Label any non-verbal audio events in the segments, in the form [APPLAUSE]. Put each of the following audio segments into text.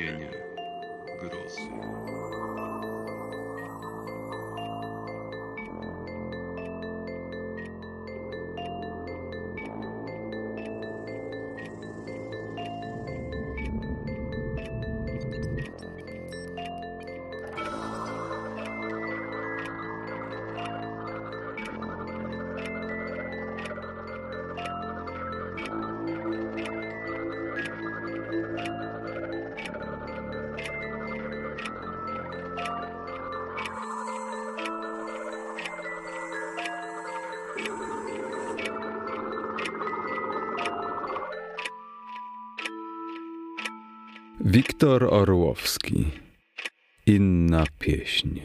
tchnienie grozy. Wiktor Orłowski. Inna pieśń.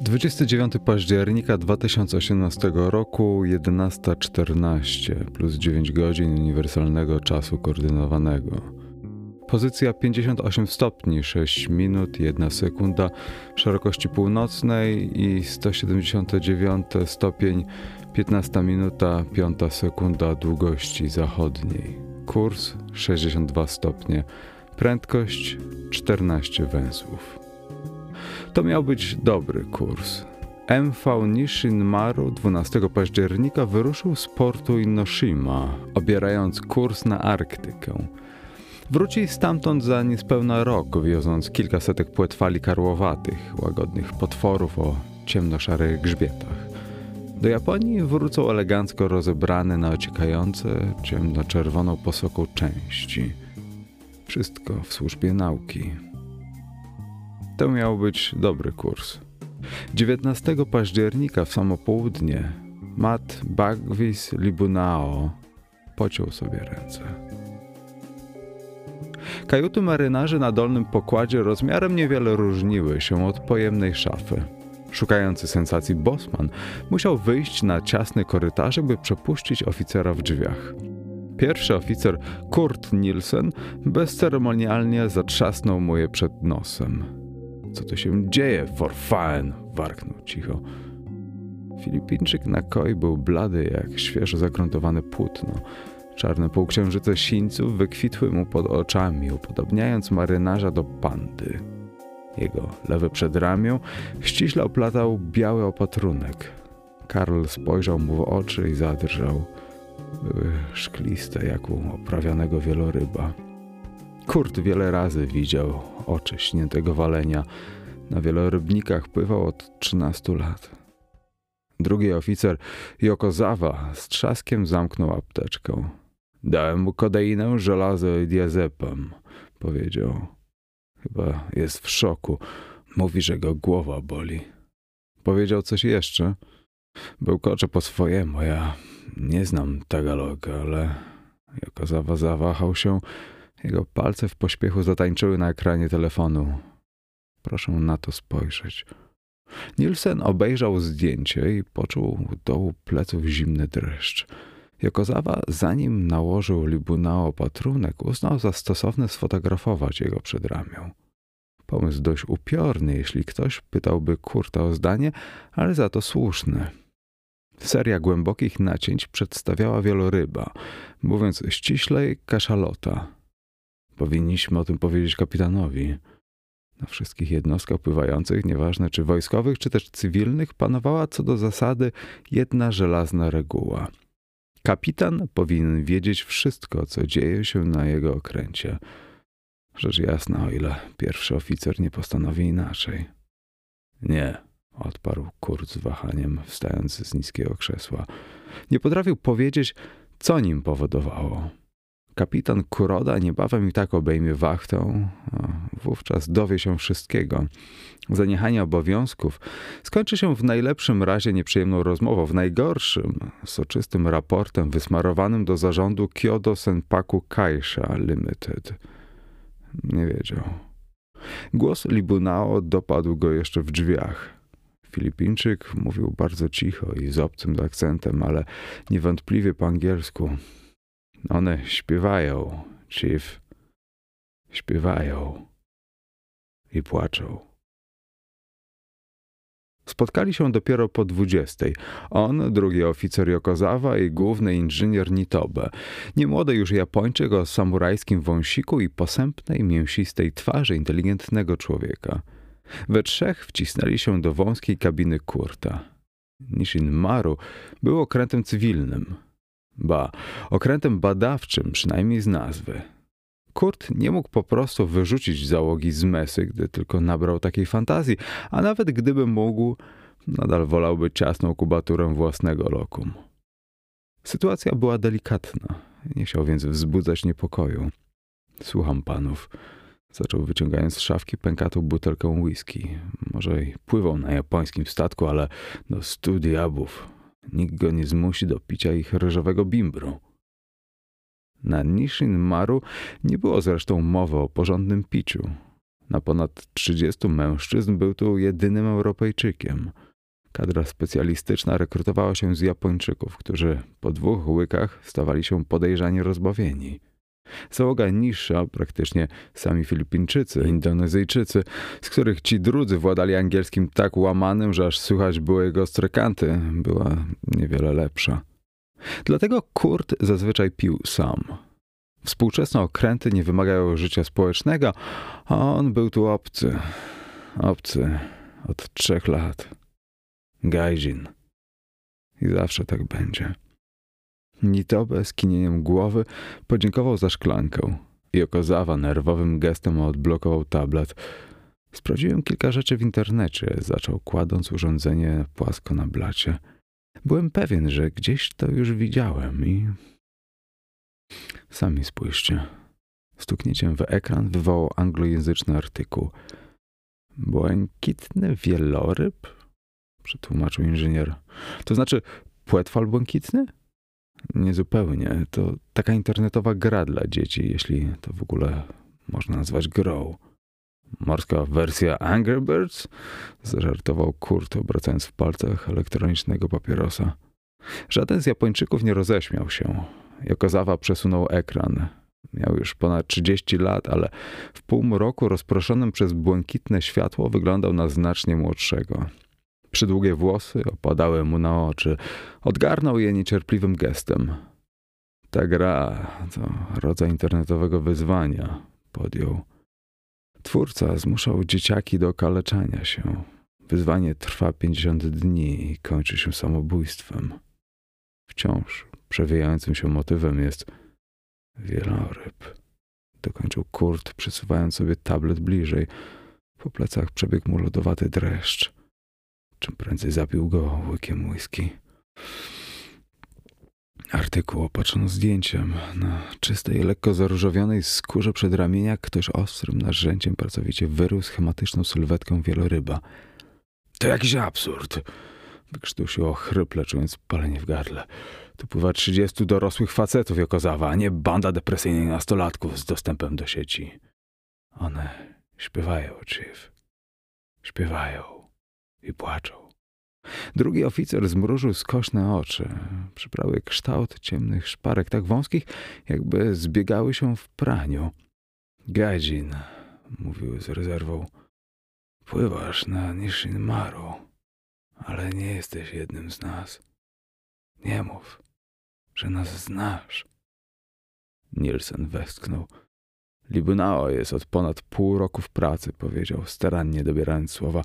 29 października 2018 roku 11.14 plus 9 godzin uniwersalnego czasu koordynowanego. Pozycja 58 stopni 6 minut 1 sekunda szerokości północnej i 179 stopień 15 minuta 5 sekunda długości zachodniej. Kurs 62 stopnie, prędkość 14 węzłów. To miał być dobry kurs. MV Nishin Maru 12 października wyruszył z portu Inoshima, obierając kurs na Arktykę. Wróci stamtąd za niespełna rok, wioząc kilkasetek płetwali karłowatych, łagodnych potworów o ciemnoszarych grzbietach. Do Japonii wrócą elegancko rozebrane na ociekające ciemnoczerwoną posoką części. Wszystko w służbie nauki. To miał być dobry kurs. 19 października w samo południe Mat Bagwis Libunao pociął sobie ręce. Kajuty marynarzy na dolnym pokładzie rozmiarem niewiele różniły się od pojemnej szafy. Szukający sensacji Bosman musiał wyjść na ciasny korytarz, by przepuścić oficera w drzwiach. Pierwszy oficer, Kurt Nielsen, bezceremonialnie zatrzasnął mu je przed nosem. Co to się dzieje, forfaen? warknął cicho. Filipińczyk na koi był blady jak świeżo zagruntowane płótno. Czarne półksiężyce sińców wykwitły mu pod oczami, upodobniając marynarza do pandy. Jego lewe przedramię ściśle oplatał biały opatrunek. Karl spojrzał mu w oczy i zadrżał. Były szkliste jak u oprawionego wieloryba. Kurt wiele razy widział oczy śniętego walenia. Na wielorybnikach pływał od 13 lat. Drugi oficer, Yokozawa, z trzaskiem zamknął apteczkę. Dałem mu kodeinę, żelazo i diazepam, powiedział. Chyba jest w szoku. Mówi, że go głowa boli. Powiedział coś jeszcze. Bełkocze po swojemu. Ja nie znam Tagaloga, ale Yokozawa zawahał się. Jego palce w pośpiechu zatańczyły na ekranie telefonu. Proszę na to spojrzeć. Nielsen obejrzał zdjęcie i poczuł dołu pleców zimny dreszcz. Jokozawa, zanim nałożył Libunao opatrunek, uznał za stosowne sfotografować jego przedramię. Pomysł dość upiorny, jeśli ktoś pytałby Kurta o zdanie, ale za to słuszny. Seria głębokich nacięć przedstawiała wieloryba, mówiąc ściślej kaszalota. Powinniśmy o tym powiedzieć kapitanowi. Na wszystkich jednostkach pływających, nieważne czy wojskowych, czy też cywilnych, panowała co do zasady jedna żelazna reguła. Kapitan powinien wiedzieć wszystko, co dzieje się na jego okręcie. Rzecz jasna, o ile pierwszy oficer nie postanowi inaczej. Nie, odparł Kurt z wahaniem, wstając z niskiego krzesła. Nie potrafił powiedzieć, co nim powodowało. Kapitan Kuroda niebawem i tak obejmie wachtą, wówczas dowie się wszystkiego. Zaniechanie obowiązków skończy się w najlepszym razie nieprzyjemną rozmową, w najgorszym soczystym raportem wysmarowanym do zarządu Kyoto Senpaku Kaisha Limited. Nie wiedział. Głos Libunao dopadł go jeszcze w drzwiach. Filipińczyk mówił bardzo cicho i z obcym akcentem, ale niewątpliwie po angielsku. One śpiewają, chief. śpiewają i płaczą. Spotkali się dopiero po dwudziestej. On, drugi oficer Yokozawa i główny inżynier Nitobe. Niemłody już Japończyk o samurajskim wąsiku i posępnej, mięsistej twarzy inteligentnego człowieka. We trzech wcisnęli się do wąskiej kabiny Kurta. Nishin Maru był okrętem cywilnym. Ba, okrętem badawczym, przynajmniej z nazwy. Kurt nie mógł po prostu wyrzucić załogi z mesy, gdy tylko nabrał takiej fantazji, a nawet gdyby mógł, nadal wolałby ciasną kubaturę własnego lokum. Sytuacja była delikatna, nie chciał więc wzbudzać niepokoju. Słucham panów. Zaczął wyciągając z szafki pękatą butelkę whisky. Może i pływał na japońskim statku, ale do stu diabłów. Nikt go nie zmusi do picia ich ryżowego bimbru. Na Nishin Maru nie było zresztą mowy o porządnym piciu. Na ponad 30 mężczyzn był tu jedynym Europejczykiem. Kadra specjalistyczna rekrutowała się z Japończyków, którzy po dwóch łykach stawali się podejrzani rozbawieni. Załoga niższa, praktycznie sami Filipińczycy, Indonezyjczycy, z których ci drudzy władali angielskim tak łamanym, że aż słychać było jego strekanty, była niewiele lepsza. Dlatego Kurt zazwyczaj pił sam. Współczesne okręty nie wymagają życia społecznego, a on był tu obcy. Obcy od trzech lat. Gaijin. I zawsze tak będzie. Nitobe z kinieniem głowy podziękował za szklankę. Jokozawa nerwowym gestem odblokował tablet. Sprawdziłem kilka rzeczy w internecie, zaczął kładąc urządzenie płasko na blacie. Byłem pewien, że gdzieś to już widziałem i... Sami spójrzcie. Stuknięciem w ekran wywołał anglojęzyczny artykuł. Błękitny wieloryb? Przetłumaczył inżynier. To znaczy płetwal błękitny? Niezupełnie. To taka internetowa gra dla dzieci, jeśli to w ogóle można nazwać grą. Morska wersja Angry Birds? Zażartował Kurt, obracając w palcach elektronicznego papierosa. Żaden z Japończyków nie roześmiał się. Jokozawa przesunął ekran. Miał już ponad 30 lat, ale w półmroku rozproszonym przez błękitne światło wyglądał na znacznie młodszego. Przydługie włosy opadały mu na oczy. Odgarnął je niecierpliwym gestem. Ta gra to rodzaj internetowego wyzwania, podjął. Twórca zmuszał dzieciaki do okaleczania się. Wyzwanie trwa 50 dni i kończy się samobójstwem. Wciąż przewijającym się motywem jest wieloryb. Dokończył Kurt, przesuwając sobie tablet bliżej. Po plecach przebiegł mu lodowaty dreszcz. Czym prędzej zapił go łykiem whisky. Artykuł opatrzono zdjęciem. Na czystej, lekko zaróżowionej skórze przedramienia ktoś ostrym narzędziem pracowicie wyrył schematyczną sylwetkę wieloryba. To jakiś absurd! Wykrztusił ochryple, czując palenie w gardle. Tu pływa trzydziestu dorosłych facetów Jokozawa, a nie banda depresyjnych nastolatków z dostępem do sieci. One śpiewają, Chief. Śpiewają i płaczą. Drugi oficer zmrużył skośne oczy. Przybrały kształt ciemnych szparek, tak wąskich, jakby zbiegały się w praniu. Gadzin, mówił z rezerwą, pływasz na Nishin Maru, ale nie jesteś jednym z nas. Nie mów, że nas znasz. Nielsen westchnął. Libunao jest od ponad pół roku w pracy, powiedział, starannie dobierając słowa.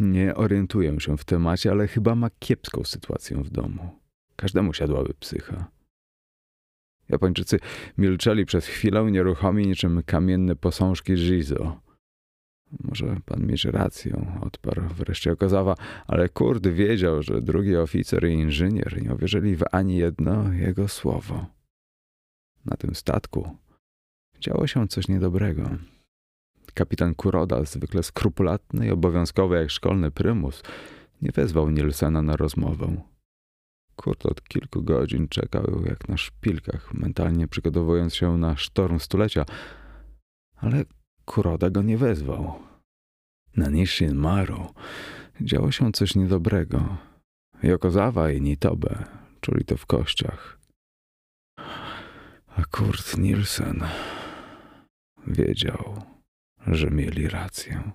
Nie orientuję się w temacie, ale chyba ma kiepską sytuację w domu. Każdemu siadłaby psycha. Japończycy milczeli przez chwilę nieruchomi niczym kamienne posążki Jizo. Może pan mieć rację, odparł wreszcie Okazawa, ale Kurd wiedział, że drugi oficer i inżynier nie uwierzyli w ani jedno jego słowo. Na tym statku działo się coś niedobrego. Kapitan Kuroda, zwykle skrupulatny i obowiązkowy jak szkolny prymus, nie wezwał Nielsena na rozmowę. Kurt od kilku godzin czekał jak na szpilkach, mentalnie przygotowując się na sztorm stulecia, ale Kuroda go nie wezwał. Na Nishin Maru działo się coś niedobrego. Jokozawa i Nitobe czuli to w kościach. A Kurt Nielsen wiedział, że mieli rację.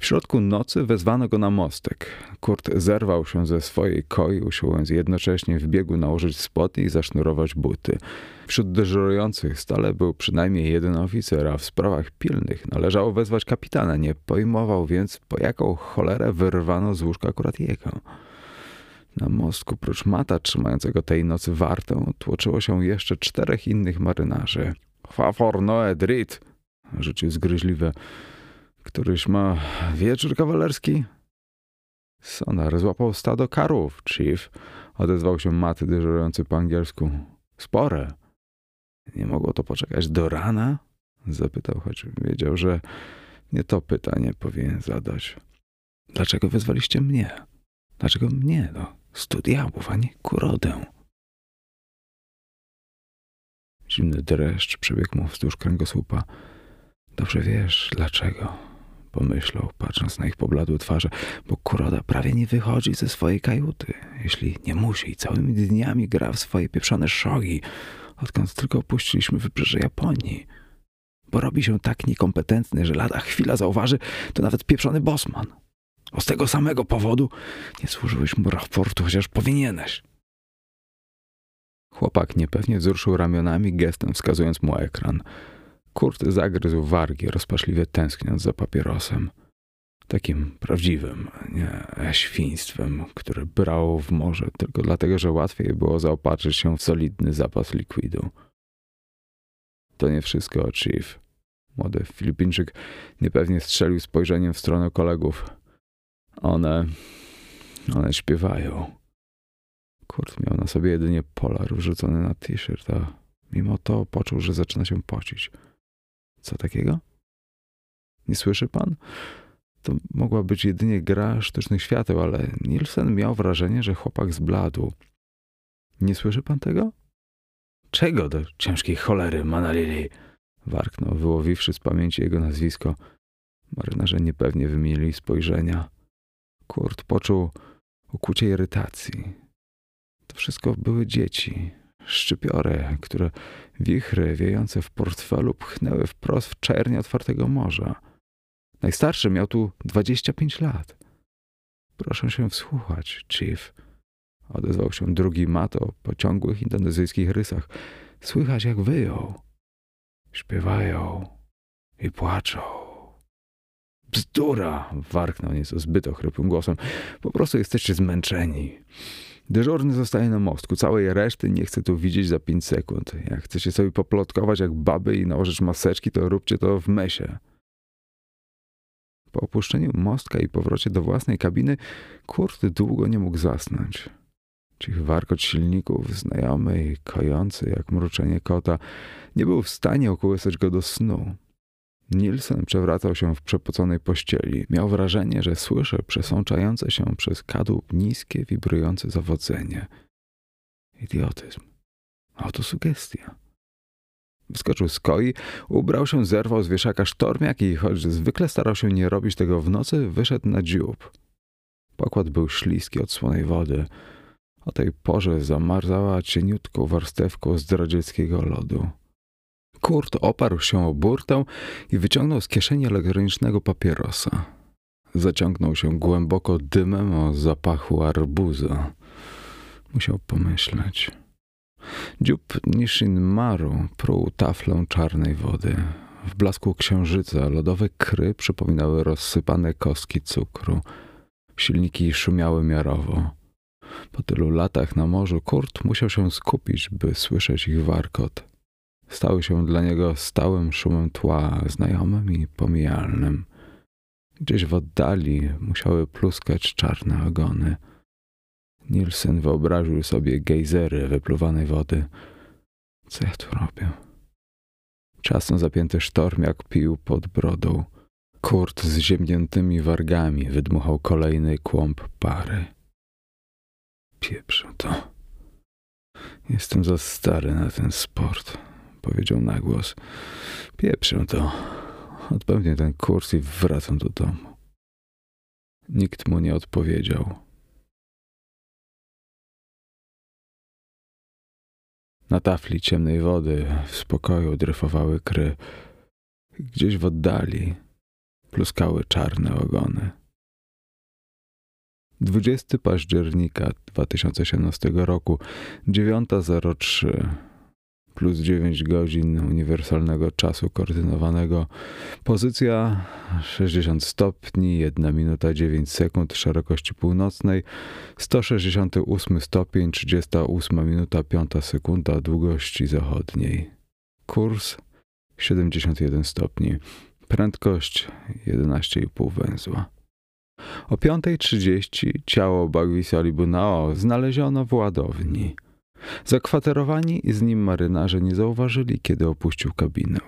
W środku nocy wezwano go na mostek. Kurt zerwał się ze swojej koi, usiłując jednocześnie w biegu nałożyć spodnie i zasznurować buty. Wśród dyżurujących stale był przynajmniej jeden oficer, a w sprawach pilnych należało wezwać kapitana. Nie pojmował więc, po jaką cholerę wyrwano z łóżka akurat jego. Na mostku, prócz mata trzymającego tej nocy wartę, tłoczyło się jeszcze czterech innych marynarzy. Fafor noe drit, zgryźliwe. Któryś ma wieczór kawalerski? Sonar złapał stado karów, chief, odezwał się maty dyżurujący po angielsku. Spore. Nie mogło to poczekać do rana? Zapytał, choć wiedział, że nie to pytanie powinien zadać. Dlaczego wezwaliście mnie? Dlaczego mnie, no? Stu diabłów, a nie kurodę. Zimny dreszcz przebiegł mu wzdłuż kręgosłupa. Dobrze wiesz, dlaczego, pomyślał, patrząc na ich pobladłe twarze, bo kuroda prawie nie wychodzi ze swojej kajuty, jeśli nie musi i całymi dniami gra w swoje pieprzone szogi, odkąd tylko opuściliśmy wybrzeże Japonii. Bo robi się tak niekompetentny, że lada chwila zauważy, to nawet pieprzony bosman. O z tego samego powodu nie służyłeś mu raportu, chociaż powinieneś. Chłopak niepewnie wzruszył ramionami, gestem wskazując mu ekran. Kurt zagryzł wargi, rozpaczliwie tęskniąc za papierosem. Takim prawdziwym, nie świństwem, które brało w morze tylko dlatego, że łatwiej było zaopatrzyć się w solidny zapas likwidu. To nie wszystko, Chief. Młody Filipińczyk niepewnie strzelił spojrzeniem w stronę kolegów. One. one śpiewają. Kurt miał na sobie jedynie polar wrzucony na t-shirt, a mimo to poczuł, że zaczyna się pocić. Co takiego? Nie słyszy pan? To mogła być jedynie gra sztucznych świateł, ale Nielsen miał wrażenie, że chłopak zbladł. Nie słyszy pan tego? Czego do ciężkiej cholery, Manalili? Warknął, wyłowiwszy z pamięci jego nazwisko. Marynarze niepewnie wymienili spojrzenia. Kurt poczuł ukucie irytacji. To wszystko były dzieci, szczypiory, które wichry wiejące w portfelu pchnęły wprost w czernie otwartego morza. Najstarszy miał tu 25 lat. Proszę się wsłuchać, chief. Odezwał się drugi mato po ciągłych indonezyjskich rysach. Słychać jak wyją. Śpiewają i płaczą. Bzdura! warknął nieco zbyt ochrypłym głosem. Po prostu jesteście zmęczeni. Dyżurny zostaje na mostku. Całej reszty nie chcę tu widzieć za pięć sekund. Jak chcecie sobie poplotkować jak baby i nałożyć maseczki, to róbcie to w mesie. Po opuszczeniu mostka i powrocie do własnej kabiny, Kurt długo nie mógł zasnąć. Cichy warkot silników, znajomy i kojący jak mruczenie kota, nie był w stanie okołysać go do snu. Nielsen przewracał się w przepoconej pościeli. Miał wrażenie, że słyszy przesączające się przez kadłub niskie, wibrujące zawodzenie. Idiotyzm. Autosugestia. Wyskoczył z koi, ubrał się, zerwał z wieszaka sztormiak i choć zwykle starał się nie robić tego w nocy, wyszedł na dziób. Pokład był śliski od słonej wody. O tej porze zamarzała cieniutką warstewką zdradzieckiego lodu. Kurt oparł się o burtę i wyciągnął z kieszeni elektronicznego papierosa. Zaciągnął się głęboko dymem o zapachu arbuza. Musiał pomyśleć. Dziób Nishin Maru pruł taflą czarnej wody. W blasku księżyca lodowe kry przypominały rozsypane kostki cukru. Silniki szumiały miarowo. Po tylu latach na morzu Kurt musiał się skupić, by słyszeć ich warkot. Stały się dla niego stałym szumem tła, znajomym i pomijalnym. Gdzieś w oddali musiały pluskać czarne ogony. Nielsen wyobraził sobie gejzery wypluwanej wody. Co ja tu robię? Czasem zapięty sztormiak pił pod brodą. Kurt z ziemniętymi wargami wydmuchał kolejny kłąb pary. Pieprzę to. Jestem za stary na ten sport, powiedział na głos. Pieprzę to. Odpełnię ten kurs i wracam do domu. Nikt mu nie odpowiedział. Na tafli ciemnej wody w spokoju dryfowały kry. Gdzieś w oddali pluskały czarne ogony. 20 października 2017 roku, 9.03, plus 9 godzin uniwersalnego czasu koordynowanego, pozycja 60 stopni, 1 minuta 9 sekund szerokości północnej, 168 stopień, 38 minuta 5 sekunda długości zachodniej. Kurs 71 stopni, prędkość 11,5 węzła. O 5.30 ciało Bagwisa Libunao znaleziono w ładowni. Zakwaterowani z nim marynarze nie zauważyli, kiedy opuścił kabinę.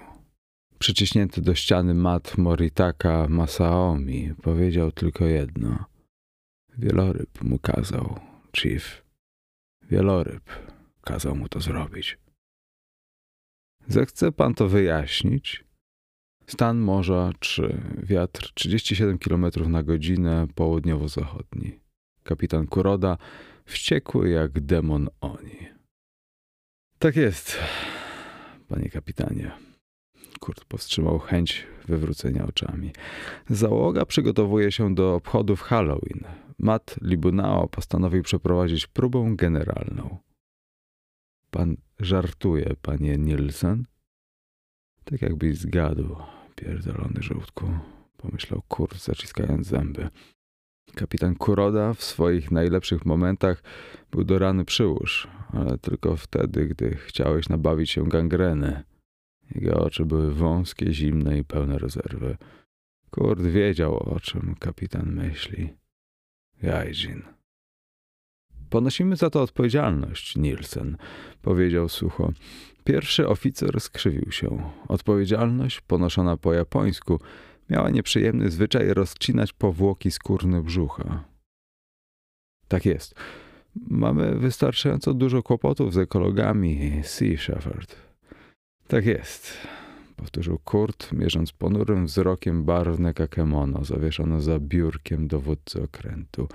Przyciśnięty do ściany mat Moritaka Masaomi powiedział tylko jedno. Wieloryb mu kazał, chief. Wieloryb kazał mu to zrobić. Zechce pan to wyjaśnić? Stan morza 3, wiatr 37 km na godzinę, południowo-zachodni. Kapitan Kuroda, wściekły jak demon oni. Tak jest, panie kapitanie. Kurt powstrzymał chęć wywrócenia oczami. Załoga przygotowuje się do obchodów Halloween. Matt Libunao postanowił przeprowadzić próbę generalną. Pan żartuje, panie Nielsen? Tak jakbyś zgadł, pierdolony żółtku, pomyślał Kurt, zaciskając zęby. Kapitan Kuroda w swoich najlepszych momentach był do rany przyłóż, ale tylko wtedy, gdy chciałeś nabawić się gangreny. Jego oczy były wąskie, zimne i pełne rezerwy. Kurt wiedział, o czym kapitan myśli. Jajdzin. Ponosimy za to odpowiedzialność, Nielsen, powiedział sucho. Pierwszy oficer skrzywił się. Odpowiedzialność, ponoszona po japońsku, miała nieprzyjemny zwyczaj rozcinać powłoki skórne brzucha. Tak jest. Mamy wystarczająco dużo kłopotów z ekologami, Sea Shepherd. Tak jest, powtórzył Kurt, mierząc ponurym wzrokiem barwne kakemono zawieszone za biurkiem dowódcy okrętu.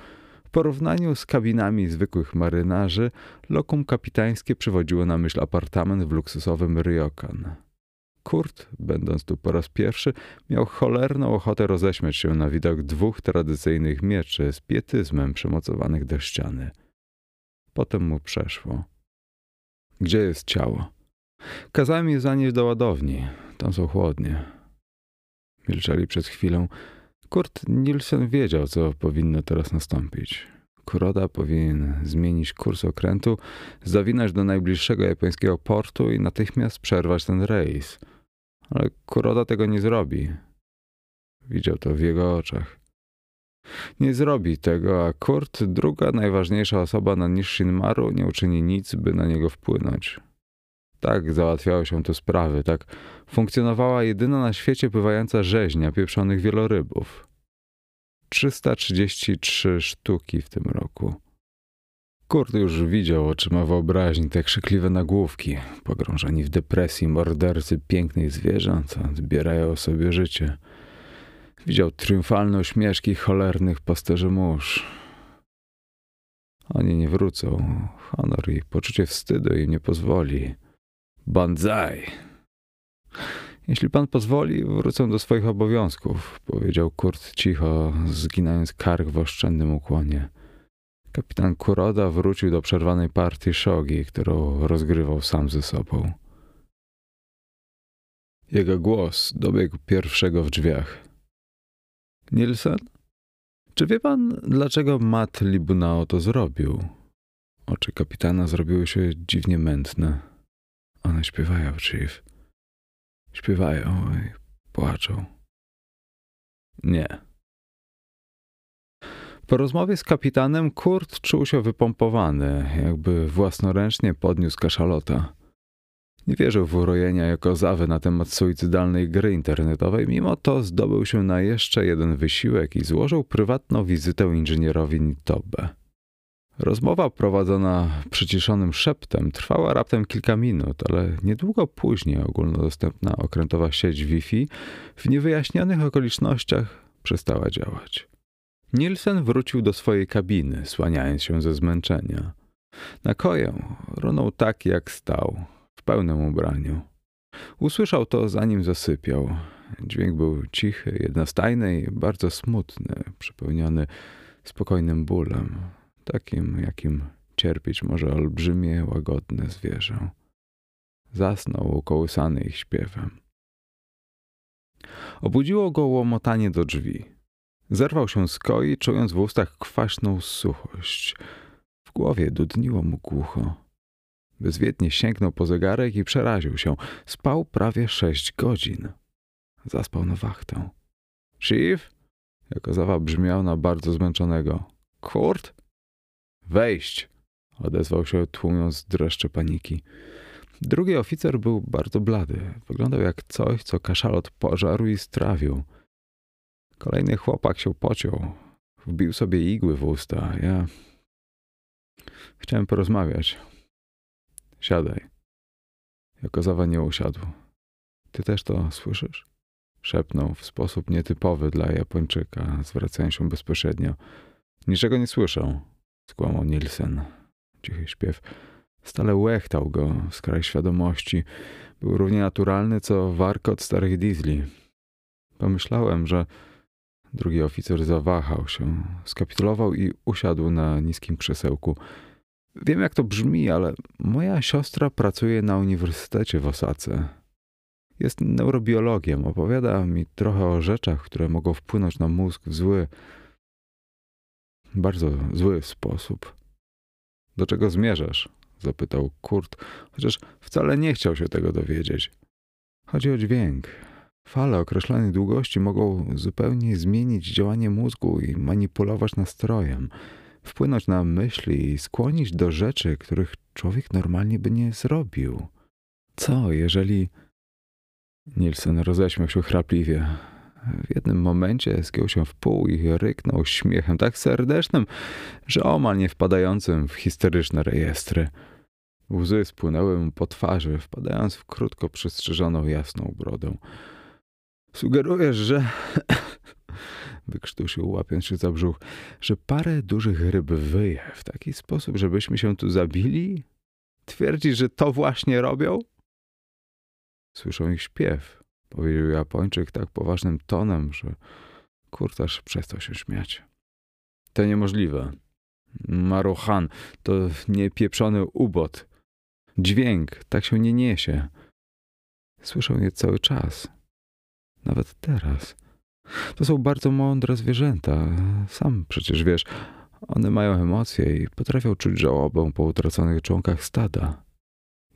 W porównaniu z kabinami zwykłych marynarzy, lokum kapitańskie przywodziło na myśl apartament w luksusowym Ryokan. Kurt, będąc tu po raz pierwszy, miał cholerną ochotę roześmiać się na widok dwóch tradycyjnych mieczy z pietyzmem przymocowanych do ściany. Potem mu przeszło. Gdzie jest ciało? Kazałem je zanieść do ładowni. Tam są chłodnie. Milczeli przez chwilę. Kurt Nielsen wiedział, co powinno teraz nastąpić. Kuroda powinien zmienić kurs okrętu, zawinąć do najbliższego japońskiego portu i natychmiast przerwać ten rejs. Ale Kuroda tego nie zrobi. Widział to w jego oczach. Nie zrobi tego, a Kurt, druga najważniejsza osoba na Nishinmaru, nie uczyni nic, by na niego wpłynąć. Tak załatwiały się te sprawy, tak funkcjonowała jedyna na świecie pływająca rzeźnia pieprzonych wielorybów. 333 sztuki w tym roku. Kurt już widział oczyma wyobraźni te krzykliwe nagłówki, pogrążeni w depresji mordercy pięknych zwierząt, odbierają sobie życie. Widział triumfalne uśmieszki cholernych pasterzy mórz. Oni nie wrócą. Honor i poczucie wstydu im nie pozwoli. Banzai! Jeśli pan pozwoli, wrócę do swoich obowiązków, powiedział Kurt cicho, zginając kark w oszczędnym ukłonie. Kapitan Kuroda wrócił do przerwanej partii szogi, którą rozgrywał sam ze sobą. Jego głos dobiegł pierwszego w drzwiach. Nielsen? Czy wie pan, dlaczego Matt Libunao to zrobił? Oczy kapitana zrobiły się dziwnie mętne. One śpiewają, Chief. Śpiewają i płaczą. Nie. Po rozmowie z kapitanem Kurt czuł się wypompowany, jakby własnoręcznie podniósł kaszalota. Nie wierzył w urojenia jako zawy na temat suicydalnej gry internetowej, mimo to zdobył się na jeszcze jeden wysiłek i złożył prywatną wizytę inżynierowi Nitobe. Rozmowa prowadzona przyciszonym szeptem trwała raptem kilka minut, ale niedługo później ogólnodostępna okrętowa sieć Wi-Fi w niewyjaśnionych okolicznościach przestała działać. Nielsen wrócił do swojej kabiny, słaniając się ze zmęczenia. Na koję runął tak, jak stał, w pełnym ubraniu. Usłyszał to, zanim zasypiał. Dźwięk był cichy, jednostajny i bardzo smutny, przepełniony spokojnym bólem, takim, jakim cierpieć może olbrzymie, łagodne zwierzę. Zasnął ukołysany ich śpiewem. Obudziło go łomotanie do drzwi. Zerwał się z koi, czując w ustach kwaśną suchość. W głowie dudniło mu głucho. Bezwiednie sięgnął po zegarek i przeraził się. Spał prawie sześć godzin. Zaspał na wachtę. Chief? Jako zawa brzmiał na bardzo zmęczonego. Kurt? Wejść! Odezwał się, tłumiąc dreszcze paniki. Drugi oficer był bardzo blady. Wyglądał jak coś, co kaszalot pożarł i strawił. Kolejny chłopak się pociął. Wbił sobie igły w usta. Ja chciałem porozmawiać. Siadaj. Jakozawa nie usiadł. Ty też to słyszysz? Szepnął w sposób nietypowy dla Japończyka, zwracając się bezpośrednio. Niczego nie słyszę, skłamał Nielsen. Cichy śpiew stale łechtał go z kraju świadomości. Był równie naturalny, co warkot starych diesli. Pomyślałem, że drugi oficer zawahał się, skapitulował i usiadł na niskim krzesełku. Wiem, jak to brzmi, ale moja siostra pracuje na uniwersytecie w Osace. Jest neurobiologiem, opowiada mi trochę o rzeczach, które mogą wpłynąć na mózg w zły, bardzo zły sposób. Do czego zmierzasz? zapytał Kurt, chociaż wcale nie chciał się tego dowiedzieć. Chodzi o dźwięk. Fale określonej długości mogą zupełnie zmienić działanie mózgu i manipulować nastrojem, wpłynąć na myśli i skłonić do rzeczy, których człowiek normalnie by nie zrobił. Co, jeżeli. Nielsen roześmiał się chrapliwie. W jednym momencie zgiął się w pół i ryknął śmiechem tak serdecznym, że omal nie wpadającym w histeryczne rejestry. Łzy spłynęły mu po twarzy, wpadając w krótko przystrzyżoną jasną brodę. Sugerujesz, że... [COUGHS] Wykrztusił, łapiąc się za brzuch, że parę dużych ryb wyje w taki sposób, żebyśmy się tu zabili? Twierdzisz, że to właśnie robią? Słyszą ich śpiew, powiedział Japończyk tak poważnym tonem, że kurtarz przestał się śmiać. To niemożliwe. Maruchan to niepieprzony ubot. Dźwięk tak się nie niesie. Słyszą je cały czas. Nawet teraz. To są bardzo mądre zwierzęta. Sam przecież wiesz, one mają emocje i potrafią czuć żałobę po utraconych członkach stada.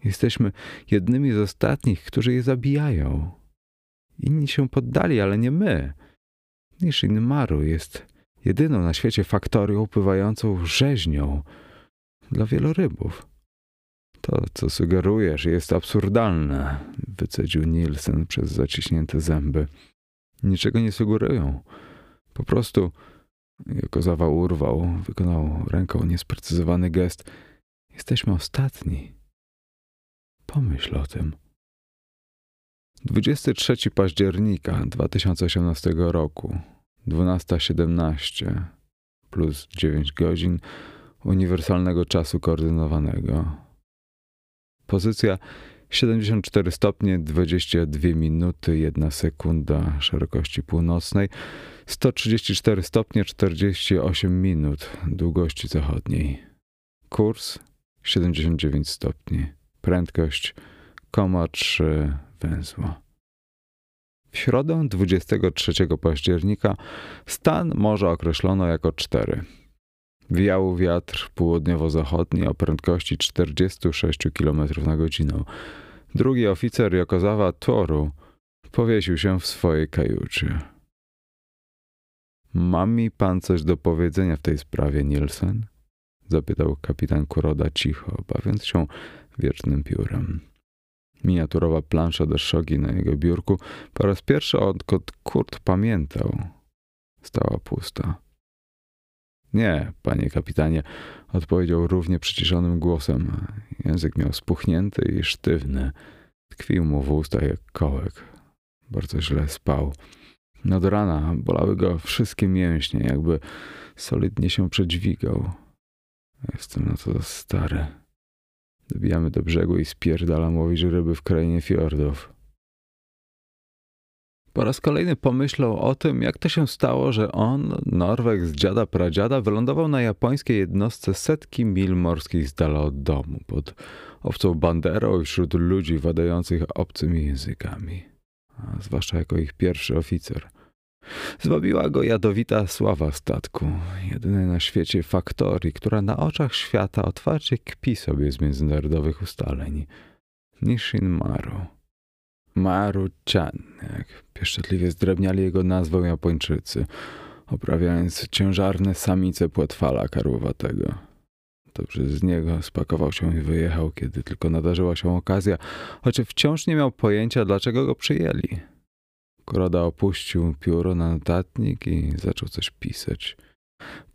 Jesteśmy jednymi z ostatnich, którzy je zabijają. Inni się poddali, ale nie my. Nishin Maru jest jedyną na świecie faktorią pływającą rzeźnią dla wielorybów. To, co sugerujesz, jest absurdalne, wycedził Nielsen przez zaciśnięte zęby. Niczego nie sugerują. Po prostu, jako zawał urwał, wykonał ręką niesprecyzowany gest. Jesteśmy ostatni. Pomyśl o tym. 23 października 2018 roku, 12.17 plus 9 godzin uniwersalnego czasu koordynowanego. Pozycja 74 stopnie 22 minuty 1 sekunda szerokości północnej, 134 stopnie 48 minut długości zachodniej. Kurs 79 stopni. Prędkość 0,3 węzła. W środę 23 października stan morza określono jako 4. Wiał wiatr południowo-zachodni o prędkości 46 km na godzinę. Drugi oficer Jokozawa Toru powiesił się w swojej kajucie. Ma mi pan coś do powiedzenia w tej sprawie, Nielsen? Zapytał kapitan Kuroda cicho, bawiąc się wiecznym piórem. Miniaturowa plansza do szogi na jego biurku po raz pierwszy odkąd Kurt pamiętał. Stała pusta. Nie, panie kapitanie, odpowiedział równie przyciszonym głosem. Język miał spuchnięty i sztywny. Tkwił mu w ustach jak kołek. Bardzo źle spał. Nad rana bolały go wszystkie mięśnie, jakby solidnie się przedźwigał. Jestem na to za stary. Dobijamy do brzegu i spierdalam łowić ryby w krainie fiordów. Po raz kolejny pomyślał o tym, jak to się stało, że on, Norweg z dziada pradziada, wylądował na japońskiej jednostce setki mil morskich z dala od domu, pod obcą banderą i wśród ludzi wadających obcymi językami, a zwłaszcza jako ich pierwszy oficer. Zwabiła go jadowita sława statku, jedynej na świecie faktorii, która na oczach świata otwarcie kpi sobie z międzynarodowych ustaleń. Nishin Maru. Maru-chan, jak pieszczotliwie zdrewniali jego nazwę Japończycy, oprawiając ciężarne samice płetwala karłowatego. Dobrze z niego spakował się i wyjechał, kiedy tylko nadarzyła się okazja, choć wciąż nie miał pojęcia, dlaczego go przyjęli. Kuroda opuścił pióro na notatnik i zaczął coś pisać.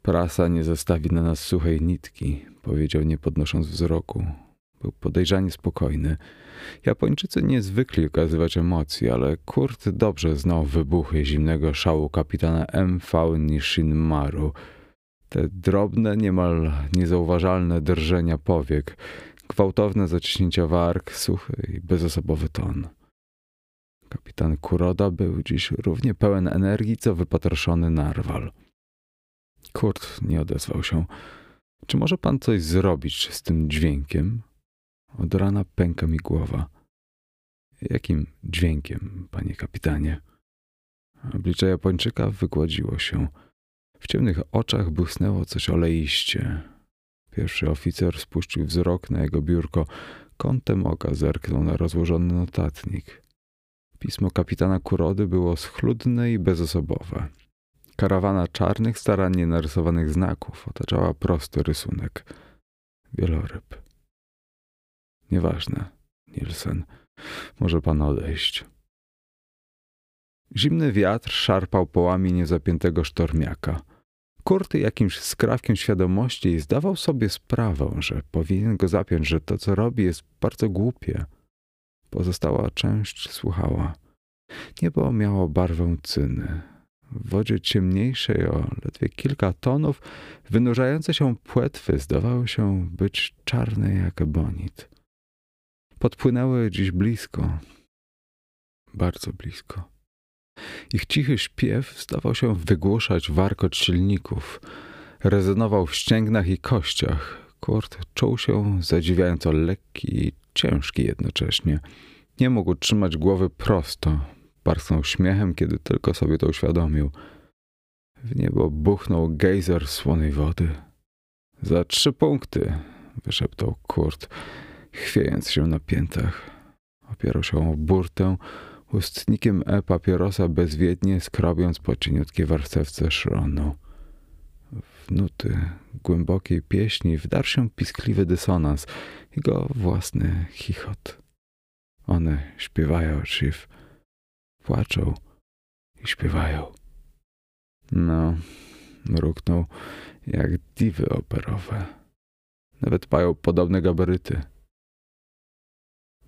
Prasa nie zostawi na nas suchej nitki, powiedział nie podnosząc wzroku. Był podejrzanie spokojny. Japończycy nie zwykli okazywać emocji, ale Kurt dobrze znał wybuchy zimnego szału kapitana M.V. Nishinmaru. Te drobne, niemal niezauważalne drżenia powiek, gwałtowne zaciśnięcia warg, suchy i bezosobowy ton. Kapitan Kuroda był dziś równie pełen energii, co wypatroszony narwal. Kurt nie odezwał się. Czy może pan coś zrobić z tym dźwiękiem? Od rana pęka mi głowa. Jakim dźwiękiem, panie kapitanie? Oblicze Japończyka wygładziło się. W ciemnych oczach błysnęło coś oleiście. Pierwszy oficer spuścił wzrok na jego biurko. Kątem oka zerknął na rozłożony notatnik. Pismo kapitana Kurody było schludne i bezosobowe. Karawana czarnych, starannie narysowanych znaków otaczała prosty rysunek. Wieloryb. Nieważne, Nielsen. Może pan odejść. Zimny wiatr szarpał połami niezapiętego sztormiaka. Kurty jakimś skrawkiem świadomości zdawał sobie sprawę, że powinien go zapiąć, że to, co robi, jest bardzo głupie. Pozostała część słuchała. Niebo miało barwę cyny. W wodzie ciemniejszej o ledwie kilka tonów wynurzające się płetwy zdawały się być czarne jak ebonit. Podpłynęły dziś blisko, bardzo blisko. Ich cichy śpiew zdawał się wygłuszać warkot silników. Rezonował w ścięgnach i kościach. Kurt czuł się zadziwiająco lekki i ciężki jednocześnie. Nie mógł trzymać głowy prosto. Parsknął śmiechem, kiedy tylko sobie to uświadomił. W niebo buchnął gejzer słonej wody. Za trzy punkty, wyszeptał Kurt, chwiejąc się na piętach. Opierał się o burtę, ustnikiem e papierosa bezwiednie skrobiąc po cieniutkiej warstewce szronu. W nuty głębokiej pieśni wdarł się piskliwy dysonans, jego własny chichot. One śpiewają, Chief. Płaczą i śpiewają. No, mruknął, jak diwy operowe. Nawet mają podobne gabaryty.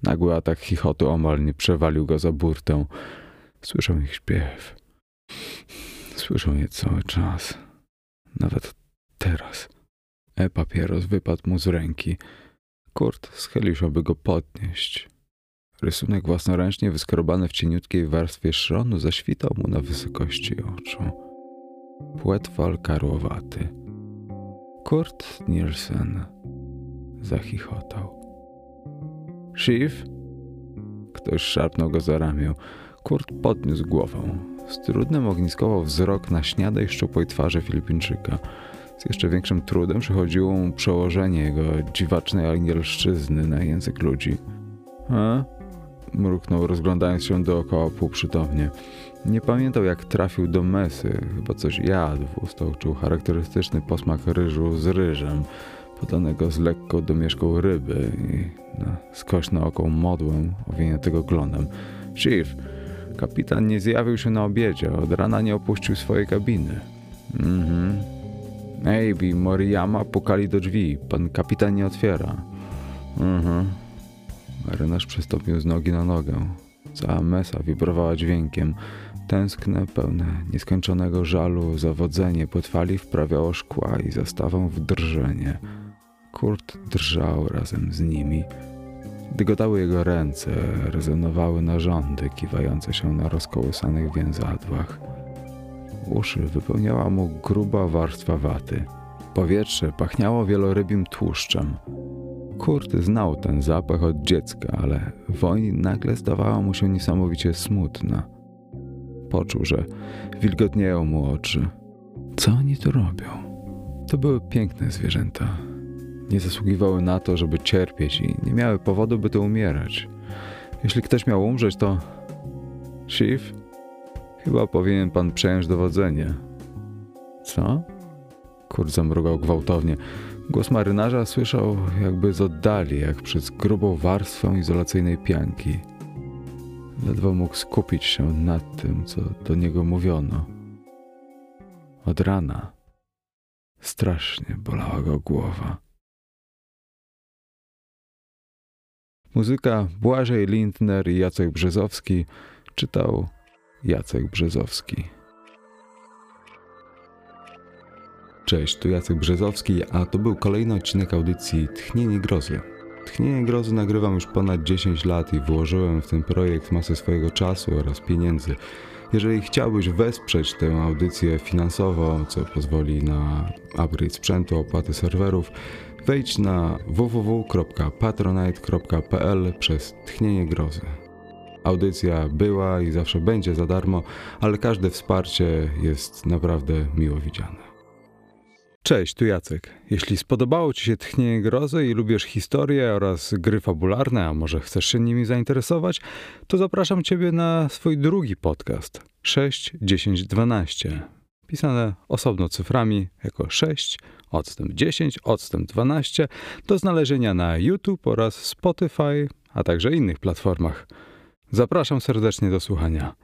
Nagły atak chichotu omal nie przewalił go za burtę. Słyszą ich śpiew. Słyszą je cały czas. Nawet teraz. E-papieros wypadł mu z ręki. Kurt schylił się, by go podnieść. Rysunek własnoręcznie wyskrobany w cieniutkiej warstwie szronu zaświtał mu na wysokości oczu. Płetwal karłowaty. Kurt Nielsen zachichotał. Chief? Ktoś szarpnął go za ramię. Kurt podniósł głowę. Z trudem ogniskował wzrok na śniadej szczupłej twarzy Filipińczyka. Z jeszcze większym trudem przychodziło mu przełożenie jego dziwacznej angielszczyzny na język ludzi. A? Mruknął, rozglądając się dookoła półprzytomnie. Nie pamiętał, jak trafił do mesy. Chyba coś jadł. W ustach czuł charakterystyczny posmak ryżu z ryżem, podanego z lekko domieszką ryby i na skośną oką modłę owiniętego glonem. Chief, kapitan nie zjawił się na obiedzie. Od rana nie opuścił swojej kabiny. Mhm. Ejbi, Moriyama pukali do drzwi. Pan kapitan nie otwiera. Mhm. Marynarz przystąpił z nogi na nogę. Cała mesa wibrowała dźwiękiem. Tęskne, pełne nieskończonego żalu zawodzenie potwali wprawiało szkła i zastawą w drżenie. Kurt drżał razem z nimi. Dygotały jego ręce, rezonowały narządy kiwające się na rozkołysanych więzadłach. Uszy wypełniała mu gruba warstwa waty. Powietrze pachniało wielorybim tłuszczem. Kurt znał ten zapach od dziecka, ale woń nagle zdawała mu się niesamowicie smutna. Poczuł, że wilgotnieją mu oczy. Co oni tu robią? To były piękne zwierzęta. Nie zasługiwały na to, żeby cierpieć i nie miały powodu, by tu umierać. Jeśli ktoś miał umrzeć, to. Chief? Chyba powinien pan przejąć dowodzenie. Co? Kurt zamrugał gwałtownie. Głos marynarza słyszał jakby z oddali, jak przez grubą warstwę izolacyjnej pianki. Ledwo mógł skupić się nad tym, co do niego mówiono. Od rana strasznie bolała go głowa. Muzyka Błażej Lindner i Jacek Brzezowski czytał Jacek Brzezowski. Cześć, tu Jacek Brzezowski, a to był kolejny odcinek audycji Tchnienie Grozy. Tchnienie Grozy nagrywam już ponad 10 lat i włożyłem w ten projekt masę swojego czasu oraz pieniędzy. Jeżeli chciałbyś wesprzeć tę audycję finansowo, co pozwoli na upgrade sprzętu, opłaty serwerów, wejdź na www.patronite.pl przez Tchnienie Grozy. Audycja była i zawsze będzie za darmo, ale każde wsparcie jest naprawdę miło widziane. Cześć, tu Jacek. Jeśli spodobało Ci się Tchnienie Grozy i lubisz historię oraz gry fabularne, a może chcesz się nimi zainteresować, to zapraszam Ciebie na swój drugi podcast 6, 10, 12. Pisane osobno cyframi jako 6, odstęp 10, odstęp 12 do znalezienia na YouTube oraz Spotify, a także innych platformach. Zapraszam serdecznie do słuchania.